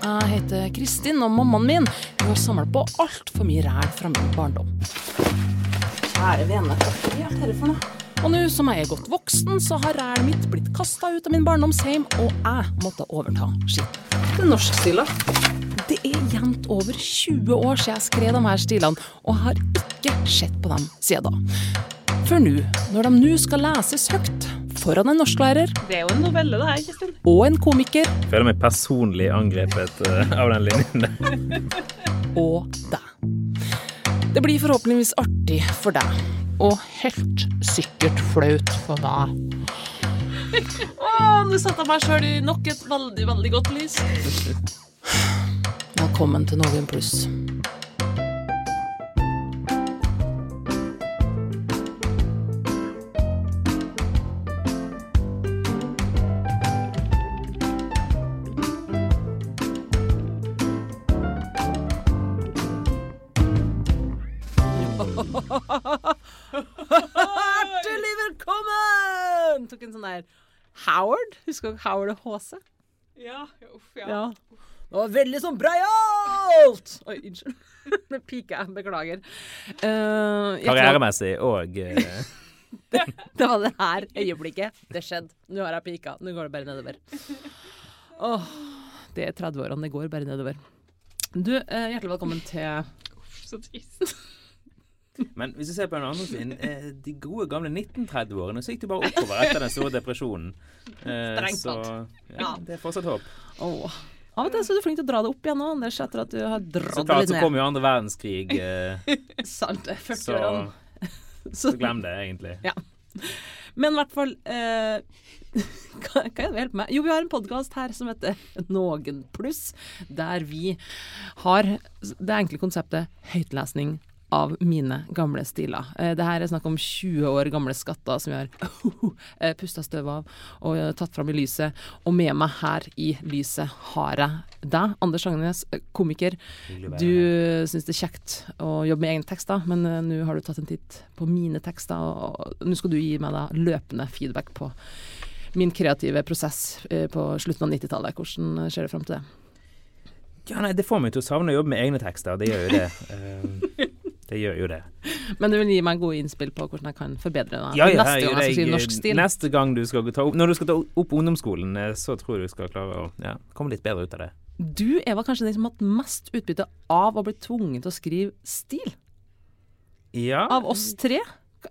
Jeg heter Kristin, og mammaen min har samla på altfor mye ræl fra min barndom. Kjære vene, hva er dette for noe? Og nå som jeg er godt voksen, så har rælet mitt blitt kasta ut av min barndomsheim, og jeg måtte overta skitten. Det er norskstila. Det er jevnt over 20 år siden jeg skrev de her stilene, og har ikke sett på dem siden da. For nå, når de nå skal leses høyt foran en norsklærer Det er jo en novelle, det her, Kristin. og en komiker Jeg føler meg personlig angrepet eh, av den linjen der. og deg. Det blir forhåpentligvis artig for deg, og helt sikkert flaut for meg. Å, nå satte jeg meg sjøl i nok et veldig, veldig godt lys. Velkommen til Noen pluss. Howard. Husker du Howard og HC? Ja, uff, ja. Ja. Det var veldig sånn breialt! Oi, unnskyld. Nå piker jeg. Beklager. Uh, Karrieremessig og uh... Det var det her øyeblikket. Det skjedde. Nå har jeg pika. Nå går det bare nedover. Åh, det er 30-årene. Det går bare nedover. Du, uh, hjertelig velkommen til Uff, Så trist. Men hvis du ser på den andre siden, eh, de gode gamle 1930-årene, så gikk det bare oppover etter den store depresjonen. Eh, så ja, det er fortsatt håp. Oh. Av og til så er du flink til å dra det opp igjen nå, Anders, etter at du har Så dratt det klart ned. så ned. kom jo andre verdenskrig, eh, Sant, det er 40 så, årene. så glem det, egentlig. Ja. Men i hvert fall eh, hva, hva er det vi hjelper med? Jo, vi har en podkast her som heter Noen pluss, der vi har det enkle konseptet høytlesning av mine gamle stiler. Eh, det her er snakk om 20 år gamle skatter som vi har uh, pusta støv av og eh, tatt fram i lyset. Og med meg her i lyset har jeg deg, Anders Agnes, eh, komiker. Du syns det er kjekt å jobbe med egne tekster, men eh, nå har du tatt en titt på mine tekster, og nå skal du gi meg da løpende feedback på min kreative prosess eh, på slutten av 90-tallet. Hvordan eh, ser det fram til det? Ja, nei, det får meg til å savne å jobbe med egne tekster. Det gjør jo det. Det gjør jo det. Men du vil gi meg gode innspill på hvordan jeg kan forbedre det Ja, ja, neste gang jeg skal skrive norsk stil. Neste gang du skal ta opp Når du skal ta opp ungdomsskolen, eh, så tror jeg du skal klare å ja, komme litt bedre ut av det. Du er vel kanskje den som har hatt mest utbytte av å bli tvunget til å skrive stil? Ja. Av oss tre?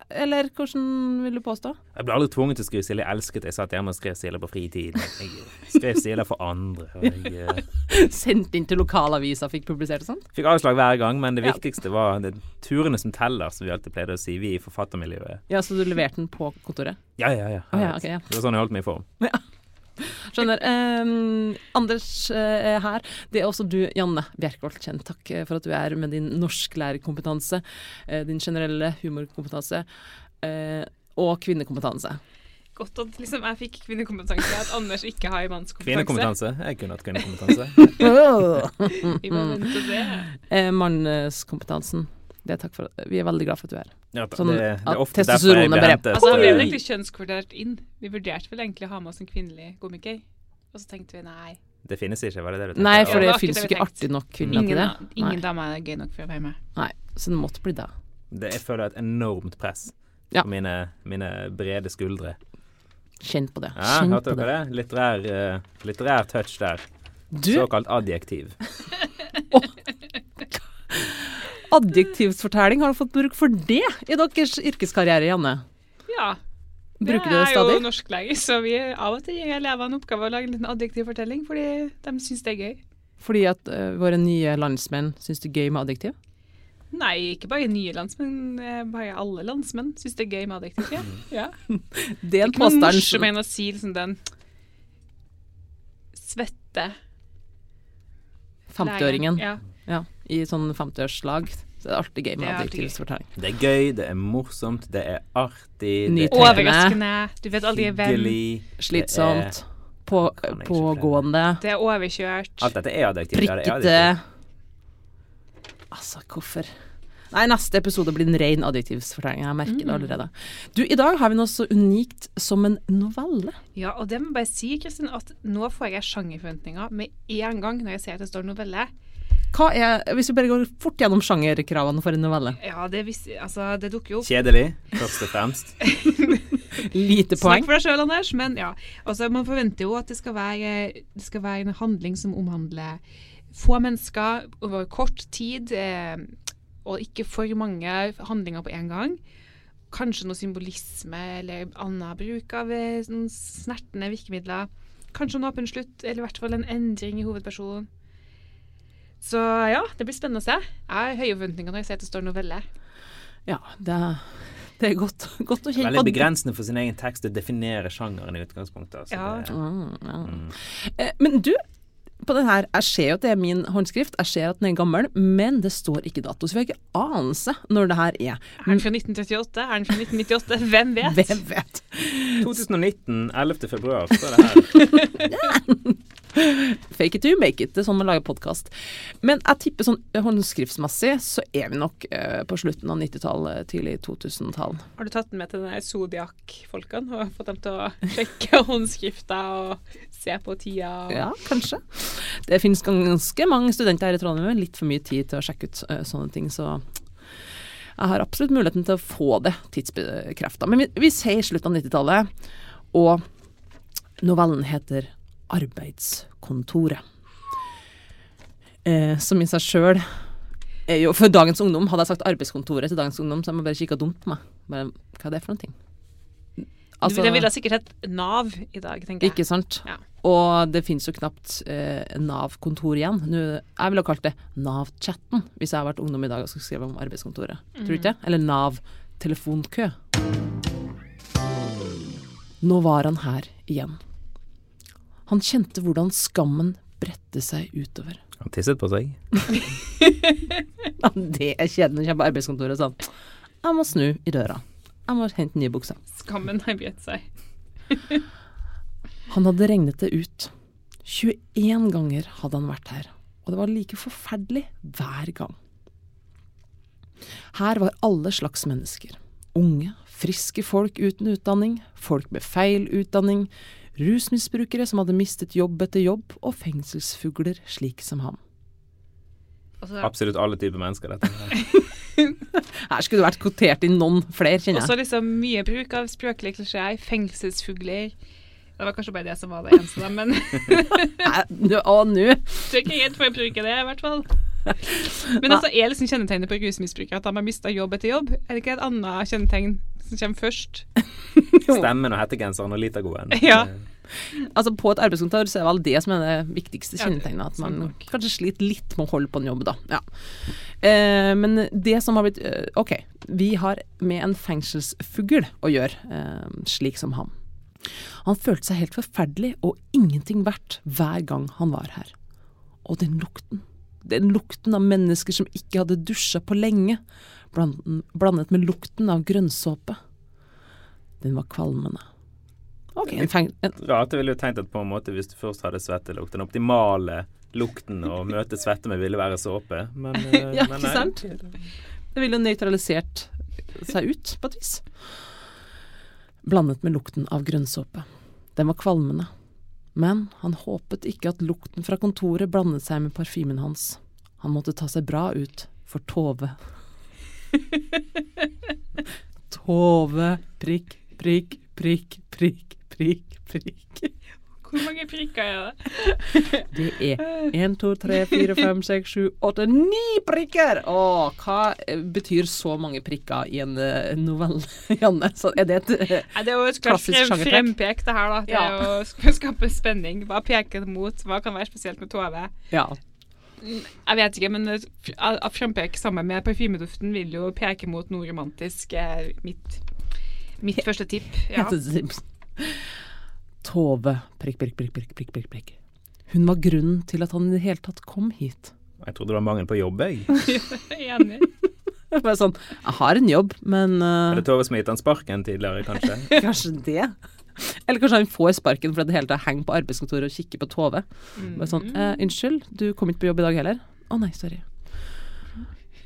Eller hvordan vil du påstå? Jeg ble aldri tvunget til å skrive stiler. Jeg elsket det. Jeg satt hjemme og skrev stiler på fritiden. Jeg skrev stiler for andre. Jeg eh, Sendt inn til lokalavisa, fikk publisert og sånt? fikk avslag hver gang, men det viktigste var det turene som teller, som vi alltid pleide å si, vi i forfattermiljøet. Ja, så du leverte den på kontoret? Ja, ja, ja. Oh, ja, okay, ja. Det var sånn jeg holdt meg i form. Skjønner. Ehm, Anders eh, er her. Det er også du, Janne Bjerkholt. Kjent takk eh, for at du er med din norsklærerkompetanse, eh, din generelle humorkompetanse eh, og kvinnekompetanse. Godt at liksom, jeg fikk kvinnekompetanse, at Anders ikke har mannskompetanse. Kvinnekompetanse. Jeg kunne hatt kvinnekompetanse. Vi må vente og se. eh, Mannskompetansen. Det er takk for Vi er veldig glad for at du er her. Ja, Sånn det, det er ofte derfor jeg blir hentet. Altså, Vi ble eh, egentlig kjønnskvotert inn. Vi vurderte vel egentlig å ha med oss en kvinnelig komiker. Og så tenkte vi nei. Det finnes ikke, var det det du tenkte? Nei, for det det finnes jo ikke artig nok kvinner til det. ingen Nei. damer er gøy nok for å være med. Nei, så det måtte bli det. det jeg føler et enormt press Ja. på mine, mine brede skuldre. Kjenn på det. Ja, Kjenn hørte dere det. det? Litterær, uh, litterær touch der. Du, Såkalt adjektiv. adjektivsfortelling, har du fått bruk for det i deres yrkeskarriere, Janne? Ja. Bruker du det Jeg er stadig? jo norsklærer, så vi av og til gir elevene oppgave å lage en liten adjektivfortelling, fordi de syns det er gøy. Fordi at uh, våre nye landsmenn syns det er gøy med adjektiv? Nei, ikke bare nye landsmenn, eh, bare alle landsmenn syns det er gøy med adjektiv. Ja. ja. Det er en Ikke påstand morsomt enn å si liksom den svette 50-åringen Ja. ja, i sånn 50-årslag. Så det er alltid gøy med Det adjektivsfortelling. Det er gøy, det er morsomt, det er artig, det er Overraskende. Du vet aldri hvem. hyggelig. Slitsomt. På, pågående. Det er overkjørt. Alt dette er adjektiv. Ja, det er Prikkete. Altså, hvorfor Nei, neste episode blir en ren adjektivsfortelling. Jeg merker det allerede. Du, i dag har vi noe så unikt som en novelle. Ja, og det må jeg bare si, Kristin, at nå får jeg sjangerforventninger med en gang når jeg ser at det står novelle. Hva er, Hvis vi bare går fort gjennom sjangerkravene for en novelle. Ja, det, vis, altså, det dukker jo opp. Kjedelig, først og fremst. Lite Snakk for deg sjøl, Anders. Men ja. Altså, man forventer jo at det skal, være, det skal være en handling som omhandler få mennesker over kort tid, eh, og ikke for mange handlinger på en gang. Kanskje noe symbolisme eller annen bruk av eh, sånn snertne virkemidler. Kanskje en åpen slutt, eller i hvert fall en endring i hovedpersonen. Så ja, det blir spennende å se. Jeg har høye forventninger når jeg ser at det står novelle. Ja, det, er- det er godt, godt å kjenne Veldig begrensende for sin egen tekst å definere sjangeren i utgangspunktet. Altså. Ja. Det, Mm, ja. mm. Eh, Men du, på den her, jeg ser jo at det er min håndskrift, jeg ser at den er gammel, men det står ikke dato, så vi har ikke anelse når det her er. Er den fra 1938? Er den fra 1998? Hvem vet? Hvem vet? 2019, 11. februar, står det her. Fake it to make it, det er sånn man lager podkast. Men jeg tipper sånn håndskriftsmessig så er vi nok eh, på slutten av 90-tallet, tidlig 2000-tall. Har du tatt den med til denne Zodiac-folkene og fått dem til å sjekke håndskrifta og se på tida? Og... Ja, kanskje. Det finnes ganske mange studenter her i Trondheim med litt for mye tid til å sjekke ut eh, sånne ting, så jeg har absolutt muligheten til å få det tidsbekrefta. Men vi, vi sier slutten av 90-tallet, og novellen heter 'Arbeidskontoret'. Eh, som i seg sjøl er jo For dagens ungdom, hadde jeg sagt 'Arbeidskontoret' til dagens ungdom, så hadde man bare kikka dumt på meg. Bare, hva er det for noen ting? Altså- det ville sikkert hett Nav i dag, tenker jeg. ikke sant? Ja. Og det finnes jo knapt eh, Nav-kontor igjen. Nå, jeg ville kalt det Nav-chatten hvis jeg hadde vært ungdom i dag og skulle skrive om arbeidskontoret. Tror du ikke? Eller Nav-telefonkø. Nå var han her igjen. Han kjente hvordan skammen bredte seg utover. Han tisset på seg. Ja, det er kjedelig kjenne på arbeidskontoret og sånn. Jeg må snu i døra. Jeg må hente nye bukser. Skammen har bredt seg. Han hadde regnet det ut. 21 ganger hadde han vært her, og det var like forferdelig hver gang. Her var alle slags mennesker. Unge, friske folk uten utdanning, folk med feil utdanning, rusmisbrukere som hadde mistet jobb etter jobb, og fengselsfugler slik som ham. Altså, Absolutt alle typer mennesker, dette. her. Skulle det vært kvotert inn noen flere, kjenner jeg. også liksom mye bruk av språklige klisjeer. Fengselsfugler. Det var kanskje bare det som var det eneste, da, men Å, nå! du er ikke redd for å bruke det, i hvert fall. Men altså, er liksom kjennetegnet på rusmisbrukere at de har mista jobb etter jobb? Er det ikke et annet kjennetegn som kommer først? Stemmen og hettegenseren og litagoen. Ja. Altså På et arbeidskontor så er vel det som er det viktigste kjennetegnet. At man kanskje sliter litt med å holde på en jobb, da. Ja. Eh, men det som har blitt eh, OK, vi har med en fengselsfugl å gjøre, eh, slik som ham. Han følte seg helt forferdelig og ingenting verdt hver gang han var her. Og den lukten. Den lukten av mennesker som ikke hadde dusja på lenge, blandet med lukten av grønnsåpe. Den var kvalmende. Ok, en feng en, Rart, jeg ville jo tenkt at på en måte hvis du først hadde svettelukt, den optimale lukten å møte svette med ville være såpe, men, eh, Ja, men ikke nei. sant? Det ville nøytralisert seg ut, på et vis. Blandet med lukten av grønnsåpe. Den var kvalmende. Men han håpet ikke at lukten fra kontoret blandet seg med parfymen hans. Han måtte ta seg bra ut for Tove. Tove, prikk, prikk, prikk, prikk, prikk, prikk. Hvor mange prikker er det? Det er én, to, tre, fire, fem, seks, sju, åtte, ni prikker! Å, hva eh, betyr så mange prikker i en eh, novelle, Janne? Så er det et ja, Nei, det er jo et Klassisk sjangertrekk. frempek, det her. da. Det Ja. er jo å skape spenning. Hva peker det mot? Hva kan være spesielt med Tove? Ja. Jeg vet ikke, men frempek sammen med parfymeduften vil jo peke mot noe romantisk. Mitt, mitt første tipp. Ja. Tove prikk, prikk, prikk, prikk, prikk, prikk, prikk. Hun var grunnen til at han i det hele tatt kom hit. Jeg trodde det var mangel på jobb, jeg. Er Enig. Bare sånn, jeg har en jobb, men uh... Er det Tove som har gitt han sparken tidligere, kanskje? kanskje det? Eller kanskje han får sparken fordi det hele tatt henger på arbeidskontoret og kikker på Tove. Bare sånn, eh, unnskyld, du kom ikke på jobb i dag heller? Å nei, sorry.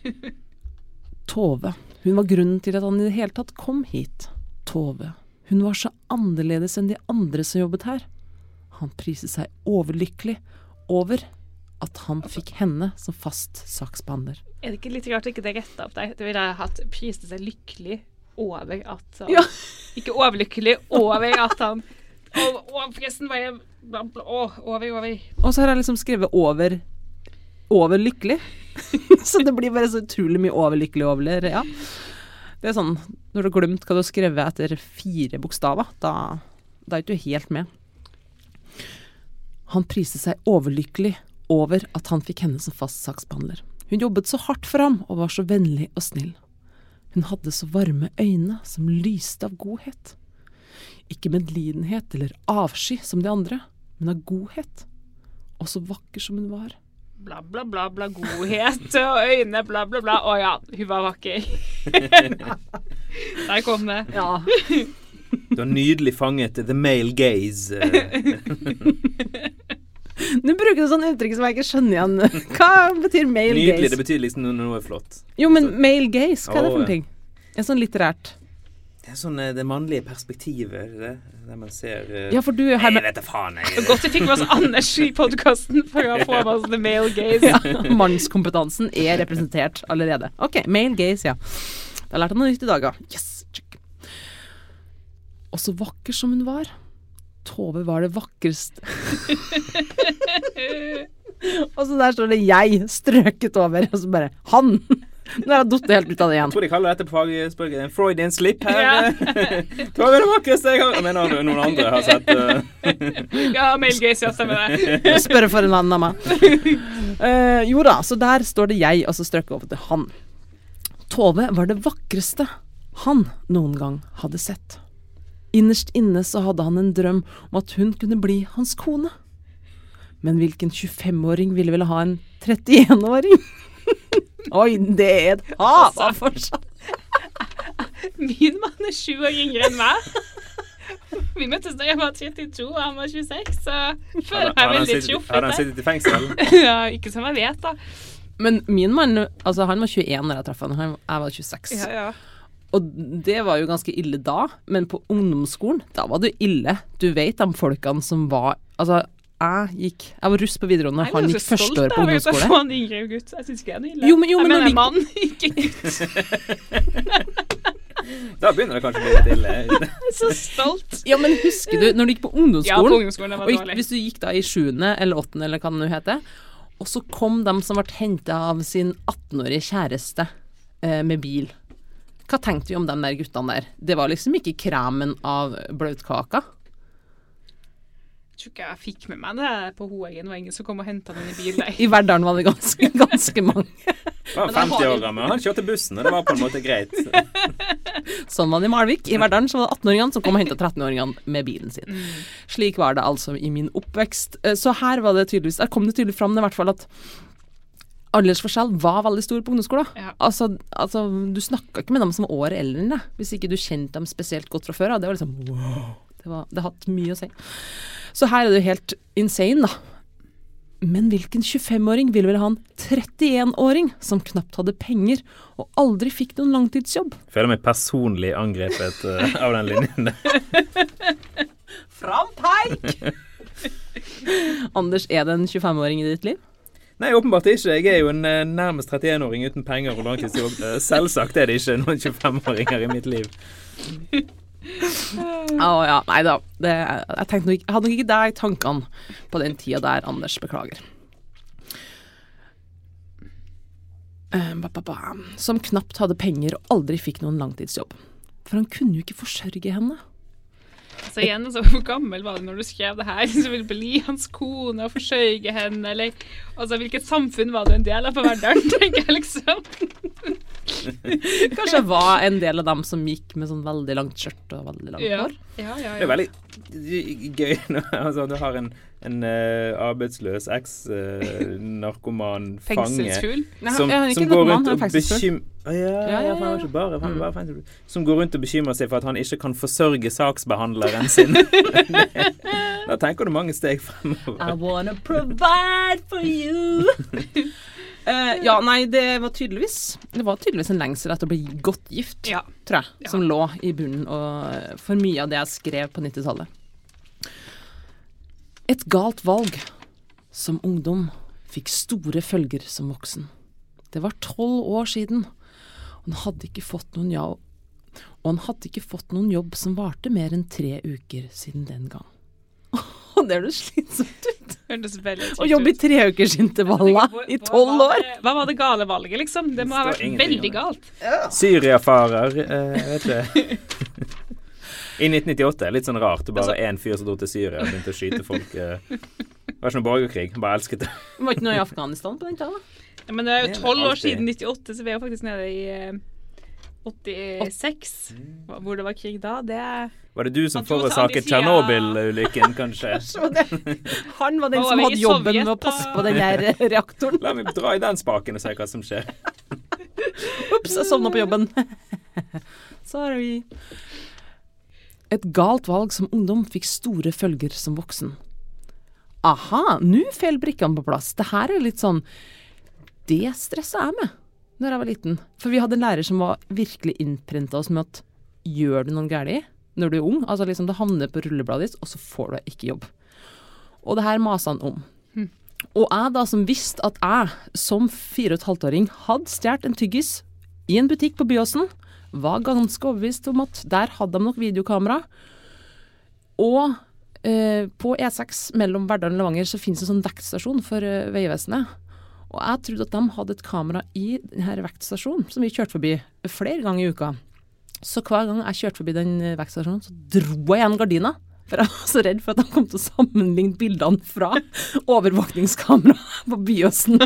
Tove, hun var grunnen til at han i det hele tatt kom hit. Tove, hun var så annerledes enn de andre som jobbet her. Han priste seg overlykkelig over at han fikk henne som fast saksbehandler. Er det ikke litt rart at ikke det retta opp deg? Det ville jeg hatt priste seg lykkelig over at han Ja. Ikke overlykkelig over at han Å, forresten var jeg over, over. Og så har jeg liksom skrevet over over lykkelig. så det blir bare så utrolig mye overlykkelig over. Ja. Det er sånn når du har glemt hva du har skrevet etter fire bokstaver, da, da er du ikke helt med. Han priste seg overlykkelig over at han fikk henne som fast saksbehandler. Hun jobbet så hardt for ham og var så vennlig og snill. Hun hadde så varme øyne som lyste av godhet. Ikke medlidenhet eller avsky som de andre, men av godhet. Og så vakker som hun var. Bla, bla, bla, bla, godhet og øyne, bla, bla, bla. Å ja, hun var vakker. Der kom det. Ja. Du har nydelig fanget the male gaze. Nå bruker du sånn uttrykk som jeg ikke skjønner igjen. Hva betyr male Nydelig, gaze? det betyr liksom noe flott. Jo, men male gaze, hva er det for noe? ting? En sånn litterært. Det er sånn det mannlige perspektivet, det, der man ser uh, Ja, for du er her med vet faen, jeg. Godt vi fikk med oss Anders i podkasten for å få med oss the male gaze. ja, Mannskompetansen er representert allerede. OK, male gaze, ja. Da lærte han noe nytt i dag, ja. Yes! check. Og så vakker som hun var. Tove var det vakreste Og så der står det 'jeg' strøket over, og så bare 'han'. Nå har jeg datt helt ut av det igjen. Jeg tror de kaller dette på fagspråket en Freudian slip her. Ja. Tove er det vakreste jeg har Jeg mener noen andre har sett uh... Ja, male Gacy ja, stemmer det. Spørre for en annen av meg. Uh, jo da, så der står det 'jeg', og så strøk jeg over til 'han'. Tove var det vakreste han noen gang hadde sett. Innerst inne så hadde han en drøm om at hun kunne bli hans kone. Men hvilken 25-åring ville vel ha en 31-åring? Oi, det er et hav av forskjell. Min mann er sju år yngre enn meg. Vi møttes da jeg var 32 og han var 26, så føler jeg meg veldig sittet- har han sittet i fengsel? Ja, ikke som jeg vet, da. Men min mann, altså han var 21 da jeg traff han- jeg var 26. Ja, ja. Og det var jo ganske ille da, men på ungdomsskolen, da var det ille. Du vet de folkene som var Altså, jeg gikk Jeg var russ på videregående, Jeg er han gikk første stolt år på jeg ungdomsskole. får en yngre gutt. Jeg syns ikke han er ille. Jo, men- jo, men jeg mener mann, ikke gutt. Da begynner det kanskje å bli litt ille. Jeg er så stolt. Ja, men husker du når du gikk på Ja, på ungdomsskolen, ungdomsskolen det og var gikk, hvis du gikk da i sjuende eller åttende eller hva det nå heter, og så kom de som ble henta av sin 18-årige kjæreste eh, med bil. Hva tenkte vi om de der guttene der? Det var liksom ikke kremen av bløtkaka. Tror ikke jeg fikk med meg det på Hoeggen. Det var ingen som kom og henta den i bil. I Verdalen var det ganske, ganske mange. Det var 50 år gammel, han kjørte bussen, og det var på en måte greit. Sånn var det i Malvik. I Verdalen så var det 18-åringene som kom og henta 13-åringene med bilen sin. Slik var det altså i min oppvekst. Eh, Så her var det tydeligvis Der kom det tydelig fram i hvert fall at aldersforskjell var veldig stor på ungdomsskolen. Ja. Altså, altså, du snakka ikke med dem som var året eldre enn deg, hvis ikke du kjente dem spesielt godt fra før av. Det var liksom wow. Det, var, det har hatt mye å si. Så her er det jo helt insane, da. Men hvilken 25-åring ville vel ha en 31-åring som knapt hadde penger og aldri fikk noen langtidsjobb? Føler meg personlig angrepet uh, av den linjen der. Frampeik! Anders, er det en 25-åring i ditt liv? Nei, åpenbart ikke. Jeg er jo en eh, nærmest 31-åring uten penger og langtidsjobb. Eh, Selvsagt er det ikke noen 25-åringer i mitt liv. Å ja, nei da. Det, jeg, nok, jeg hadde nok ikke deg i tankene på den tida der, Anders. Beklager. Eh, ba. Som knapt hadde penger og aldri fikk noen langtidsjobb. For han kunne jo ikke forsørge henne. Så igjen, altså, hvor gammel var du når du skrev det her? Som ville bli hans kone og forsørge henne, eller Altså, hvilket samfunn var du en del av på Verdalen, tenker jeg liksom. Kanskje jeg var en del av dem som gikk med sånn veldig langt skjørt og veldig langt Ja, hår. ja, ja. Det er veldig gøy når altså, du har en, en uh, arbeidsløs eks-narkoman fange Fengselsfugl. Nei, som, som går rundt og bekymrer Mm. Som går rundt og bekymrer seg for at han ikke kan forsørge saksbehandleren sin. da tenker du mange steg fremover. I wanna provide for you. Eh, ja, nei, det var tydeligvis Det var tydeligvis en lengsel etter å bli godt gift, Ja. tror jeg, Ja. som lå i bunnen og, eh, for mye av det jeg skrev på 90-tallet. Et galt valg som ungdom fikk store følger som voksen. Det var tolv år siden, og han hadde ikke fått noen jobb og han hadde ikke fått noen jobb som varte mer enn tre uker siden den gang. Det høres slitsomt ut. Hørtes veldig Å jobbe i treukersintervaller i tolv år. Hva var det gale valget, liksom? Det må ha vært veldig galt. Syriafarer, eh, jeg vet ikke. I 1998. Litt sånn rart. Det bare én fyr som dro til Syria og begynte å skyte folk. eh. Det var ikke noe borgerkrig. Bare elsket det. Det var ikke noe i Afghanistan på den tida? da? Ja, men det er jo tolv år siden 98, så vi er jo faktisk nede i eh, 86. Hva- Hvor det var krig da, det Var det du som forårsaket. Tsjernobyl-ulykken, kanskje? Han var den som hadde jobben Sovjet, med å passe på den der eh, reaktoren. La meg dra i den spaken og se hva som skjer. Ops, jeg sovna på jobben. Sorry. Et galt valg som ungdom fikk store følger som voksen. Aha, nå faller brikkene på plass. Det her er litt sånn Det stresser jeg med når jeg var liten. For vi hadde en lærer som var virkelig innprenta oss med at gjør du noe galt når du er ung, altså liksom det havner på rullebladet ditt, og så får du ikke jobb. Og det her masa han om. Og jeg da som visste at jeg som fire og et halvt åring hadde stjålet en tyggis i en butikk på Byåsen, var ganske overbevist om at der hadde de nok videokamera. Og eh, på E6 mellom Verdal og Levanger så finnes det sånn vektstasjon for eh, Vegvesenet. Og jeg trodde at de hadde et kamera i denne vektstasjonen, som vi kjørte forbi flere ganger i uka. Så hver gang jeg kjørte forbi den eh, vektstasjonen, så dro jeg igjen gardina. For jeg var så redd for at de kom til å sammenligne bildene fra overvåkningskamera på Byåsen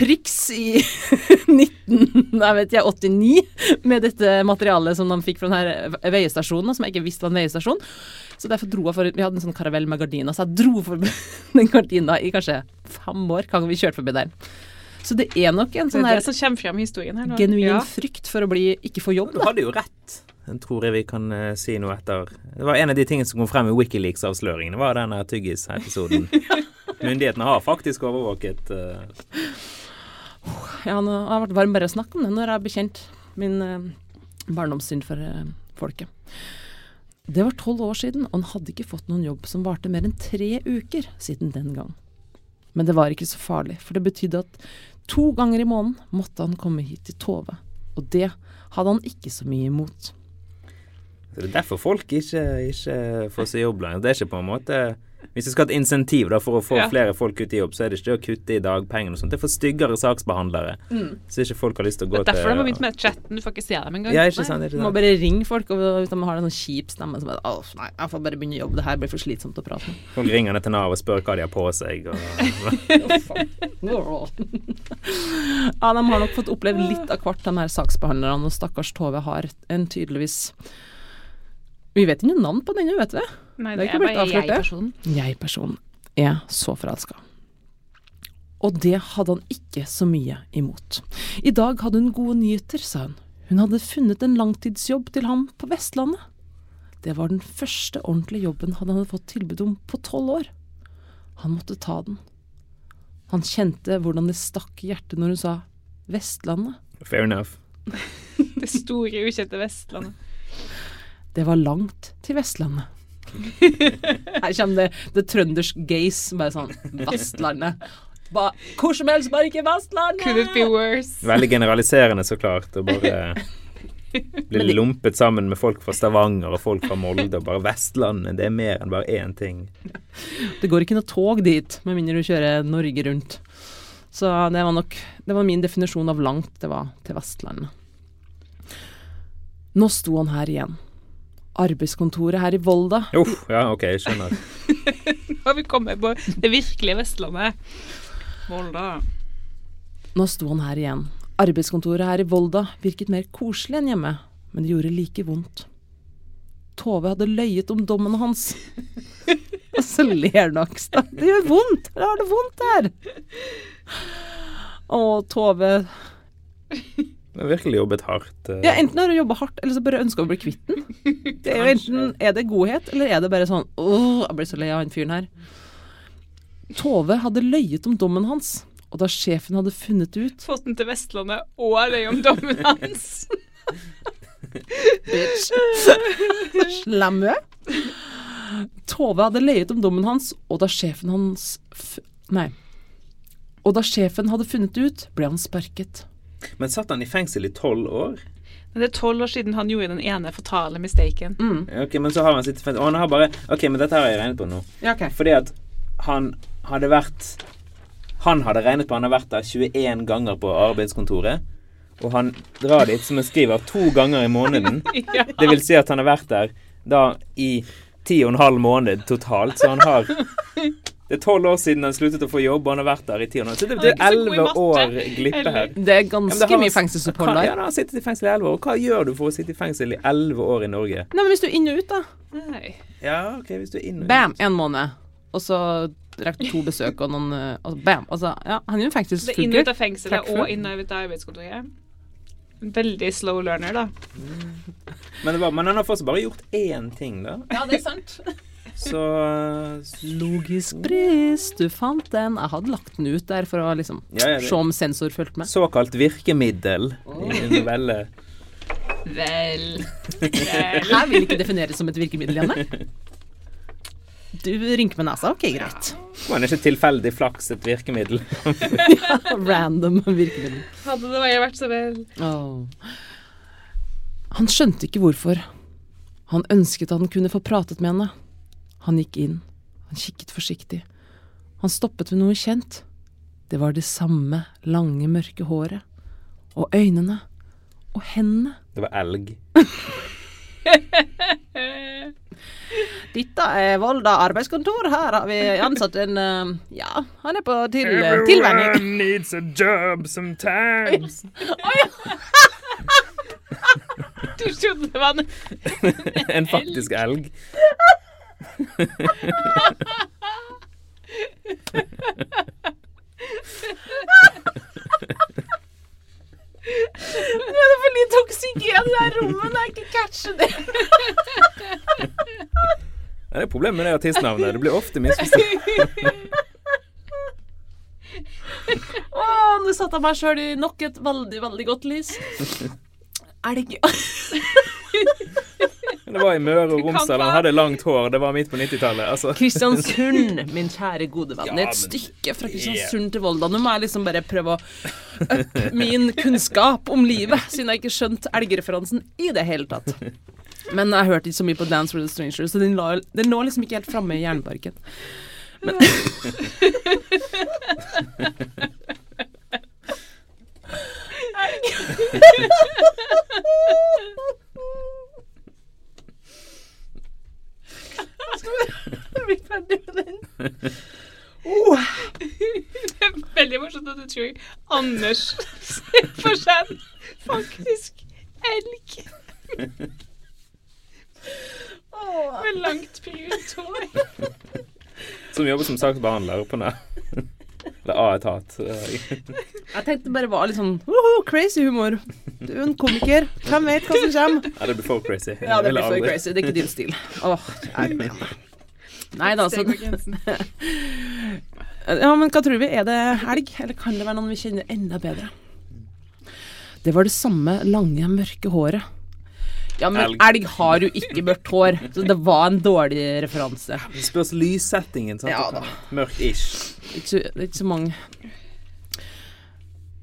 priks i 19, jeg vet ikke, 89 med dette materialet som de fikk fra denne veiestasjonen, som jeg ikke visste var en veiestasjon. Så derfor dro jeg for Vi hadde en sånn karavell med gardiner, så jeg dro for den gardina i kanskje fem år hver gang vi kjørte forbi der. Så det er nok en sånn er her det som kommer frem i historien her genuin Ja. frykt for å bli, ikke få jobb. Du hadde jo rett. Den tror jeg vi kan uh, si noe etter. Det var en av de tingene som kom frem i Wikileaks-avsløringene, var denne tyggis-episoden. Myndighetene har faktisk overvåket uh... Ja, nå har jeg vært varm bare å snakke om det når jeg har bekjent min uh, barndomssynd for uh, folket. Det var tolv år siden, og han hadde ikke fått noen jobb som varte mer enn tre uker siden den gang. Men det var ikke så farlig, for det betydde at to ganger i måneden måtte han komme hit til Tove. Og det hadde han ikke så mye imot. Så Det er derfor folk ikke, ikke får seg jobb lenger. Det er ikke på en måte Hvis du skal ha et insentiv da, for å få Ja. flere folk ut i jobb, så er det ikke det å kutte i dagpengene og sånt. Det er for styggere saksbehandlere. Så ikke folk har lyst til å gå til Det er derfor de har begynt med chatten. Du får ikke se dem engang. Ja, ikke sant? Du må bare ringe folk, og hvis de har en sånn kjip stemme som bare Å, nei, jeg får bare begynne å jobbe, det her blir for slitsomt å prate med. Folk ringer ned til Nav og spør hva de har på seg. Og, Ja, de har nok fått oppleve litt av hvert, de her saksbehandlerne, og stakkars Tove har en tydeligvis Vi vet ikke noe navn på denne, vet vi? Nei, Det er det ikke er blitt bare avslørt, jeg-personen. Jeg-personen er så forelska. Og det hadde han ikke så mye imot. I dag hadde hun gode nyheter, sa hun. Hun hadde funnet en langtidsjobb til ham på Vestlandet. Det var den første ordentlige jobben han hadde fått tilbud om på tolv år. Han måtte ta den. Han kjente hvordan det stakk i hjertet når hun sa Vestlandet. fair enough. Det store, ukjente Vestlandet. Det var langt til Vestlandet. Her kommer det, the trøndersk gaze, bare sånn Vestlandet. Ba, hvor som helst, bare ikke Vestlandet! Could it be worse? Veldig generaliserende, så klart. Å bare bli lumpet sammen med folk fra Stavanger og folk fra Molde og bare Vestlandet. Det er mer enn bare én ting. Det går ikke noe tog dit, med mindre du kjører Norge rundt. Så det var nok Det var min definisjon av langt, det var til Vestlandet. Nå sto han her igjen. Arbeidskontoret her i Volda. Uff, ja, OK, jeg skjønner. Nå har vi kommet på det virkelige Vestlandet. Volda. Nå sto han her igjen. Arbeidskontoret her i Volda virket mer koselig enn hjemme, men det gjorde like vondt. Tove hadde løyet om dommen hans. Og så ler Nakstad. Det gjør vondt! Jeg har det vondt her! Å, Tove. Du har virkelig jobbet hardt. Uh... Ja, enten har du jobba hardt, eller så bare ønsker å bli kvitt den. Det er jo enten Er det godhet, eller er det bare sånn Åh, jeg blir så lei av han fyren her. Tove hadde løyet om dommen hans, og da sjefen hadde funnet ut Fått den til Vestlandet og eiendommen hans. Slamme. Tove hadde leiet om dommen hans, og da sjefen hans f Nei. Og da sjefen hadde funnet det ut, ble han sparket. Men satt han i fengsel i tolv år? Men det er tolv år siden han gjorde den ene fatale mistaken. Mm. Ok, men så har han sittet i fengsel Og han har bare Ok, men dette har jeg regnet på nå. Ja, okay. Fordi at han hadde vært Han hadde regnet på han har vært der 21 ganger på arbeidskontoret. Og han drar dit, som han skriver, to ganger i måneden. Ja. Det vil si at han har vært der da i ti og en halv måned totalt. Så han har Det er tolv år siden han sluttet å få jobb, og han har vært der i ti år en Så det, er det er elleve år glippe her. Det er Ja, ganske det har- mye fengselsopphold der. Ja, han har sittet i fengsel i elleve år. Hva gjør du for å sitte i fengsel i elleve år i Norge? Nei, men hvis du er inn og ut, da. Nei. Ja, ok, hvis du er inn og ut. Bam! En måned. Og så rakk to besøk og noen altså, Bam! Altså, ja, han er jo Det er inn og ut av fengselet og inn og ut av arbeidskontoret. Veldig slow learner, da. Men, det var, men han har fortsatt bare gjort én ting, da. Ja, det er sant. Så Logisk bris, du fant den. Jeg hadde lagt den ut der for å liksom Ja, ja, se om sensor fulgte med. Såkalt virkemiddel i novelle. Vel Her vil ikke defineres som et virkemiddel, Janne. Du rynker med nesa. Ok, greit. Men er ikke tilfeldig flaks et virkemiddel? Random virkemiddel. Hadde det bare vært så vel. Oh. Han skjønte ikke hvorfor. Han ønsket at han kunne få pratet med henne. Han gikk inn. Han kikket forsiktig. Han stoppet ved noe kjent. Det var det samme lange, mørke håret. Og øynene. Og hendene. Det var elg. Dette er Volda arbeidskontor. Her har vi ansatt en eh, Ja, han er på til, tilvenning. needs a job sometimes. Du skjønner det var en en faktisk elg. Nå er det for lite oksygen i det her rommet. Jeg ikke catcher det. Ja, det er problemet med det artistnavnet. Det blir ofte misforstått. Å, nå satte jeg meg sjøl i nok et veldig, veldig godt lys. Elg Det var i Møre og Romsdal. Han hadde langt hår. Det var midt på 90-tallet. Altså. Kristiansund, min kjære gode venn. Det er Ja, et stykke fra Kristiansund til Volda. Nå må jeg liksom bare prøve å Øppe min kunnskap om livet, siden jeg ikke skjønte elgreferansen i det hele tatt. Men jeg hørte ikke så mye på Dance with a Stranger, så den, la, den lå liksom ikke helt framme i hjerneparken. Men Skal bli ferdig med den? Oh. Det er veldig morsomt at du tror Anders ser for seg en faktisk elg med langt brunt hår. Som jobber som saksbehandler på Nav. Eller A-etat. Jeg tenkte bare var litt sånn woho, crazy humor. Du er en komiker. Hvem vet hva som kommer? Ja, det blir for crazy. Ja, det blir for crazy. Det er ikke din stil. Åh. Nei da, så. Ja, men hva tror vi? Er det helg, eller kan det være noen vi kjenner enda bedre? Det var det samme lange, mørke håret. Ja, men Elg. elg, har jo ikke mørkt hår, så det var en dårlig referanse. Det spørs lyssettingen. Sant? Ja da. Mørk-ish. Ikke ikke så mange.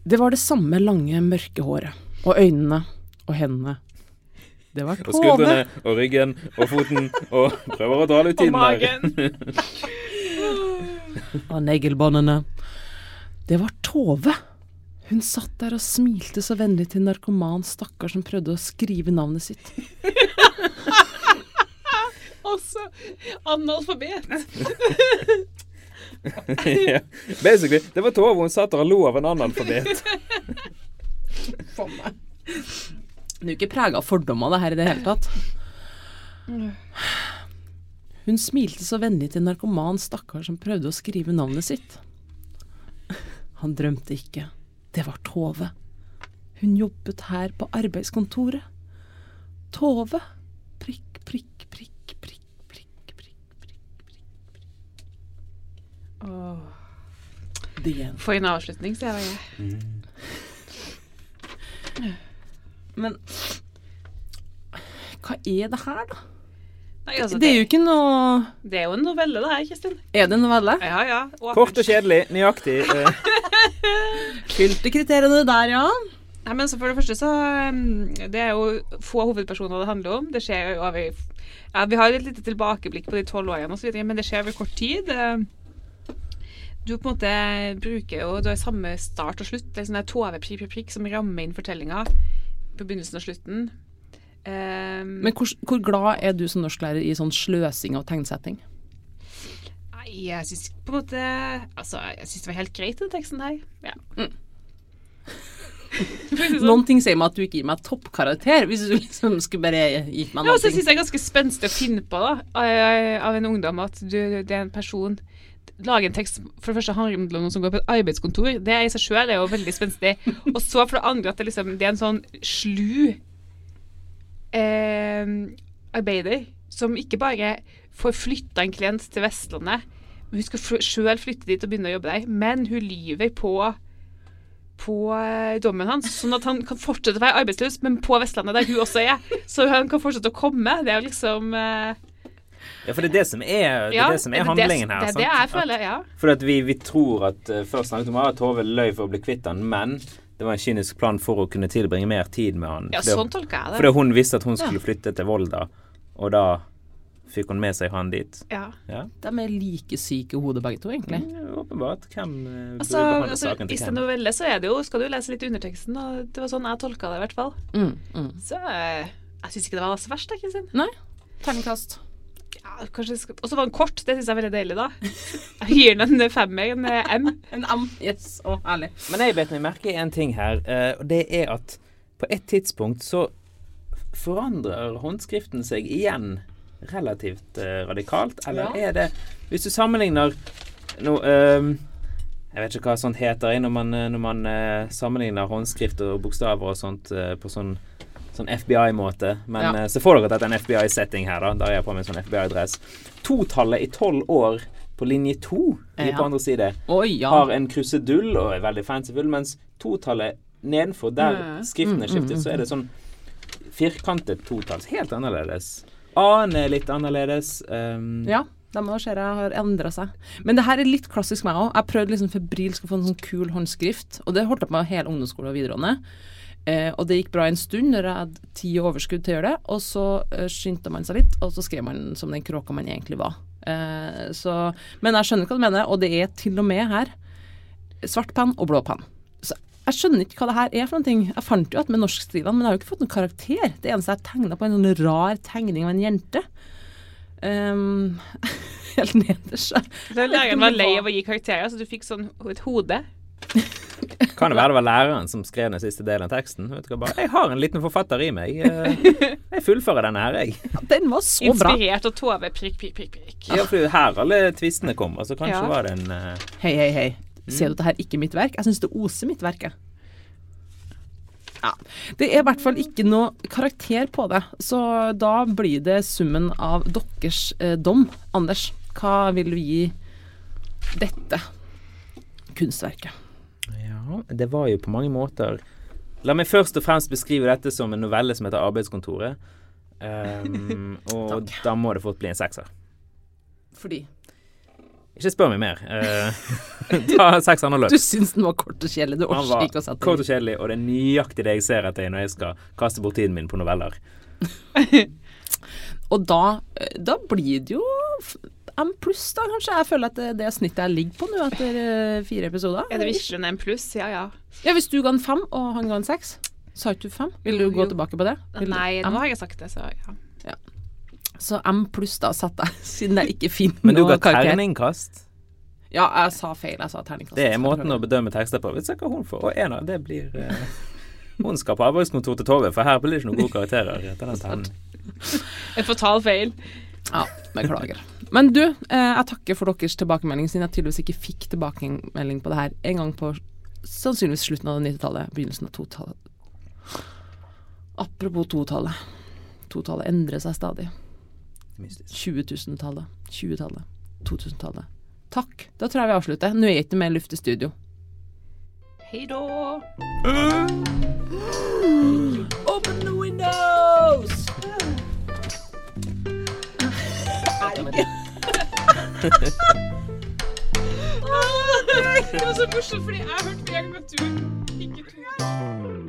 Det var det samme lange, mørke håret. Og øynene og hendene. Det var Og skuldrene og ryggen og foten og prøver å dra litt Og inn der. magen. Og neglebåndene. Det var Tove. Hun satt der og smilte så vennlig til en narkoman stakkar som prøvde å skrive navnet sitt. Også analfabet. ja. Basically, det var Tove hun satt der og lo av en analfabet. For meg. Det er jo ikke prega av fordommer, det her i det hele tatt. Hun smilte så vennlig til en narkoman stakkar som prøvde å skrive navnet sitt. Han drømte ikke. Det var Tove. Hun jobbet her på arbeidskontoret. Tove. Prikk, prikk, prikk, prikk, prikk, prikk, prikk. The end. Få en avslutning, sier jeg. Men hva er det her, da? Nei, altså, Det er jo ikke noe det er jo en novelle, det her, Kristin. Er det en novelle? Ja, ja. åpent. Kort og kjedelig, nøyaktig. eh, Fylte kriteriene der, ja. Nei, men så for det første så um, Det er jo få hovedpersoner det handler om. Det skjer jo over Ja, vi har et lite tilbakeblikk på de tolv årene og så videre, men det skjer over kort tid. Eh, Du på en måte bruker jo Du har samme start og slutt. Det er sånn der tove prikk, prikk, prikk som rammer inn fortellinga på begynnelsen og slutten. Um, Men hvor, hvor glad er du som norsklærer i sånn sløsing av tegnsetting? Nei, jeg syns på en måte Altså, jeg syns det var helt greit, den teksten her. Ja. Det sånn. Noen ting sier meg at du ikke gir meg toppkarakter, hvis du liksom skulle bare gitt meg Ja, noe. så syns jeg det er ganske spenstig å finne på da, av av en ungdom at du, det er en person Lage en tekst for det første handler om noen som går på et arbeidskontor. Det i seg sjøl er jo veldig spenstig. Og så for det andre at det, liksom, det er en sånn slu eh, arbeider som ikke bare får flytta en klient til Vestlandet, men hun skal sjøl flytte dit og begynne å jobbe der. Men hun lyver på på eh, dommen hans, sånn at han kan fortsette å være arbeidsløs, men på Vestlandet, der hun også er. Så han kan fortsette å komme. Det er jo liksom eh, Ja, for det er det som er, det ja, er, det som er handlingen her. Det er det jeg føler, ja. For at vi, vi tror at uh, Først snakket om at Tove løy for å bli kvitt han, men det var en kynisk plan for å kunne tilbringe mer tid med han. Ja, Fordi- sånn tolker jeg det. Fordi hun visste at hun skulle flytte til Volda, og da fikk hun med seg han dit. Ja. Ja, De er like syke i hodet begge to, egentlig. ja åpenbart. Hvem burde Altså, behandle altså saken I til sin hvem? novelle så er det jo, skal du lese litt underteksten, og det var sånn jeg tolka det i hvert fall. Mm, mm. Så eh, jeg syns ikke det var så verst, da, Kristin. Nei. Terningkast. Ja, kanskje skal- Og så var den kort, det syns jeg er veldig deilig, da. Jeg gir den en femmer, en eh, M. En M. Yes. Å, herlig. Men jeg bet meg merke i en ting her, eh, og det er at på et tidspunkt så forandrer håndskriften seg igjen relativt eh, radikalt, eller Ja. er det Hvis du sammenligner nå ehm, Jeg vet ikke hva sånt heter når man, når man sammenligner håndskrift og bokstaver og sånt på sånn, sånn FBI-måte. Men Ja. eh, se for dere at dette er en FBI-setting her, da. Da er jeg på meg en sånn FBI-dress. Totallet i tolv år på linje to Ja. på andre side Oi, ja. har en krusedull og er veldig fancyfull, mens totallet nedenfor, der Mm. skriften er Mm, mm, skiftet, mm. så er det sånn firkantet totalls. Helt annerledes. A-en er litt annerledes. Um, Ja, de må ser jeg har endra seg. Men det her er litt klassisk meg òg. Jeg prøvde liksom febrilsk å få en sånn kul håndskrift, og det holdt jeg på med hele ungdomsskolen og videregående. Eh, og det gikk bra en stund når jeg hadde tid og overskudd til å gjøre det, og så eh, skyndte man seg litt, og så skrev man som den kråka man egentlig var. Eh, så, men jeg skjønner hva du mener, og det er til og med her svart penn og blå penn. Så jeg skjønner ikke hva det her er for noen ting. Jeg fant jo at med norskstilene, men jeg har jo ikke fått noen karakter. Det eneste jeg tegna på, er en sånn rar tegning av en jente. Um, helt nederst. Læreren var lei av å gi karakterer, så du fikk sånn et hode. Kan det være det var læreren som skrev den siste delen av teksten? Vet du hva, bare, jeg har en liten forfatter i meg. eh, Jeg fullfører denne her, jeg. Den var så bra. Inspirert av Tove prikk, prikk, prikk, prikk. Ja, for det er her alle tvistene kommer, så kanskje Ja. var det en uh... Hei, hei, hei. Ser du at dette her ikke mitt verk? Jeg syns det oser mitt verk, jeg. Ja. Det er i hvert fall ikke noe karakter på det, så da blir det summen av deres eh, dom. Anders, hva vil du gi dette kunstverket? Ja, det var jo på mange måter La meg først og fremst beskrive dette som en novelle som heter Arbeidskontoret. Um, og da må det fort bli en sekser. Fordi Ikke spør meg mer. Uh, ta seks andre løp. du syns den var kort og kjedelig. Du orker var ikke å sette kort og kjedelig, og det er nøyaktig det jeg ser etter når jeg skal kaste bort tiden min på noveller. Og da, eh, da blir det jo M pluss, da, kanskje. Jeg føler at det, det snittet jeg ligger på nå etter eh, fire episoder. Er det virkelig en pluss? Ja, ja. Ja, Hvis du ga en fem, og han ga en seks, sa ikke du fem? Vil du Jo, gå jo. tilbake på det? Vil Nei, nå har jeg sagt det, så ja. Så M pluss, da, satte jeg, siden jeg ikke finner Men du noe ga terningkast. Ja, jeg sa feil. Jeg sa terningkast. Det er måten å bedømme tekster på. Vi du hva hun får? Og en av det blir eh, Hun skal på arbeidskontor til Tove, for her blir det ikke noen gode karakterer etter den ternen. En fatal feil. Ja, beklager. Men du, eh, jeg takker for deres tilbakemelding, siden jeg tydeligvis ikke fikk tilbakemelding på det her en gang på sannsynligvis slutten av 90-tallet, begynnelsen av 2000-tallet. Apropos 2-tallet. 2-tallet endrer seg stadig. Mystisk. 20 000-tallet, 20-tallet, 2000-tallet, Takk. Da tror jeg vi avslutter. Nå er det ikke mer luft i studio. Hei da. Open the windows! Ah, det var så morsomt, fordi jeg hørte med en på tur du ikke tur.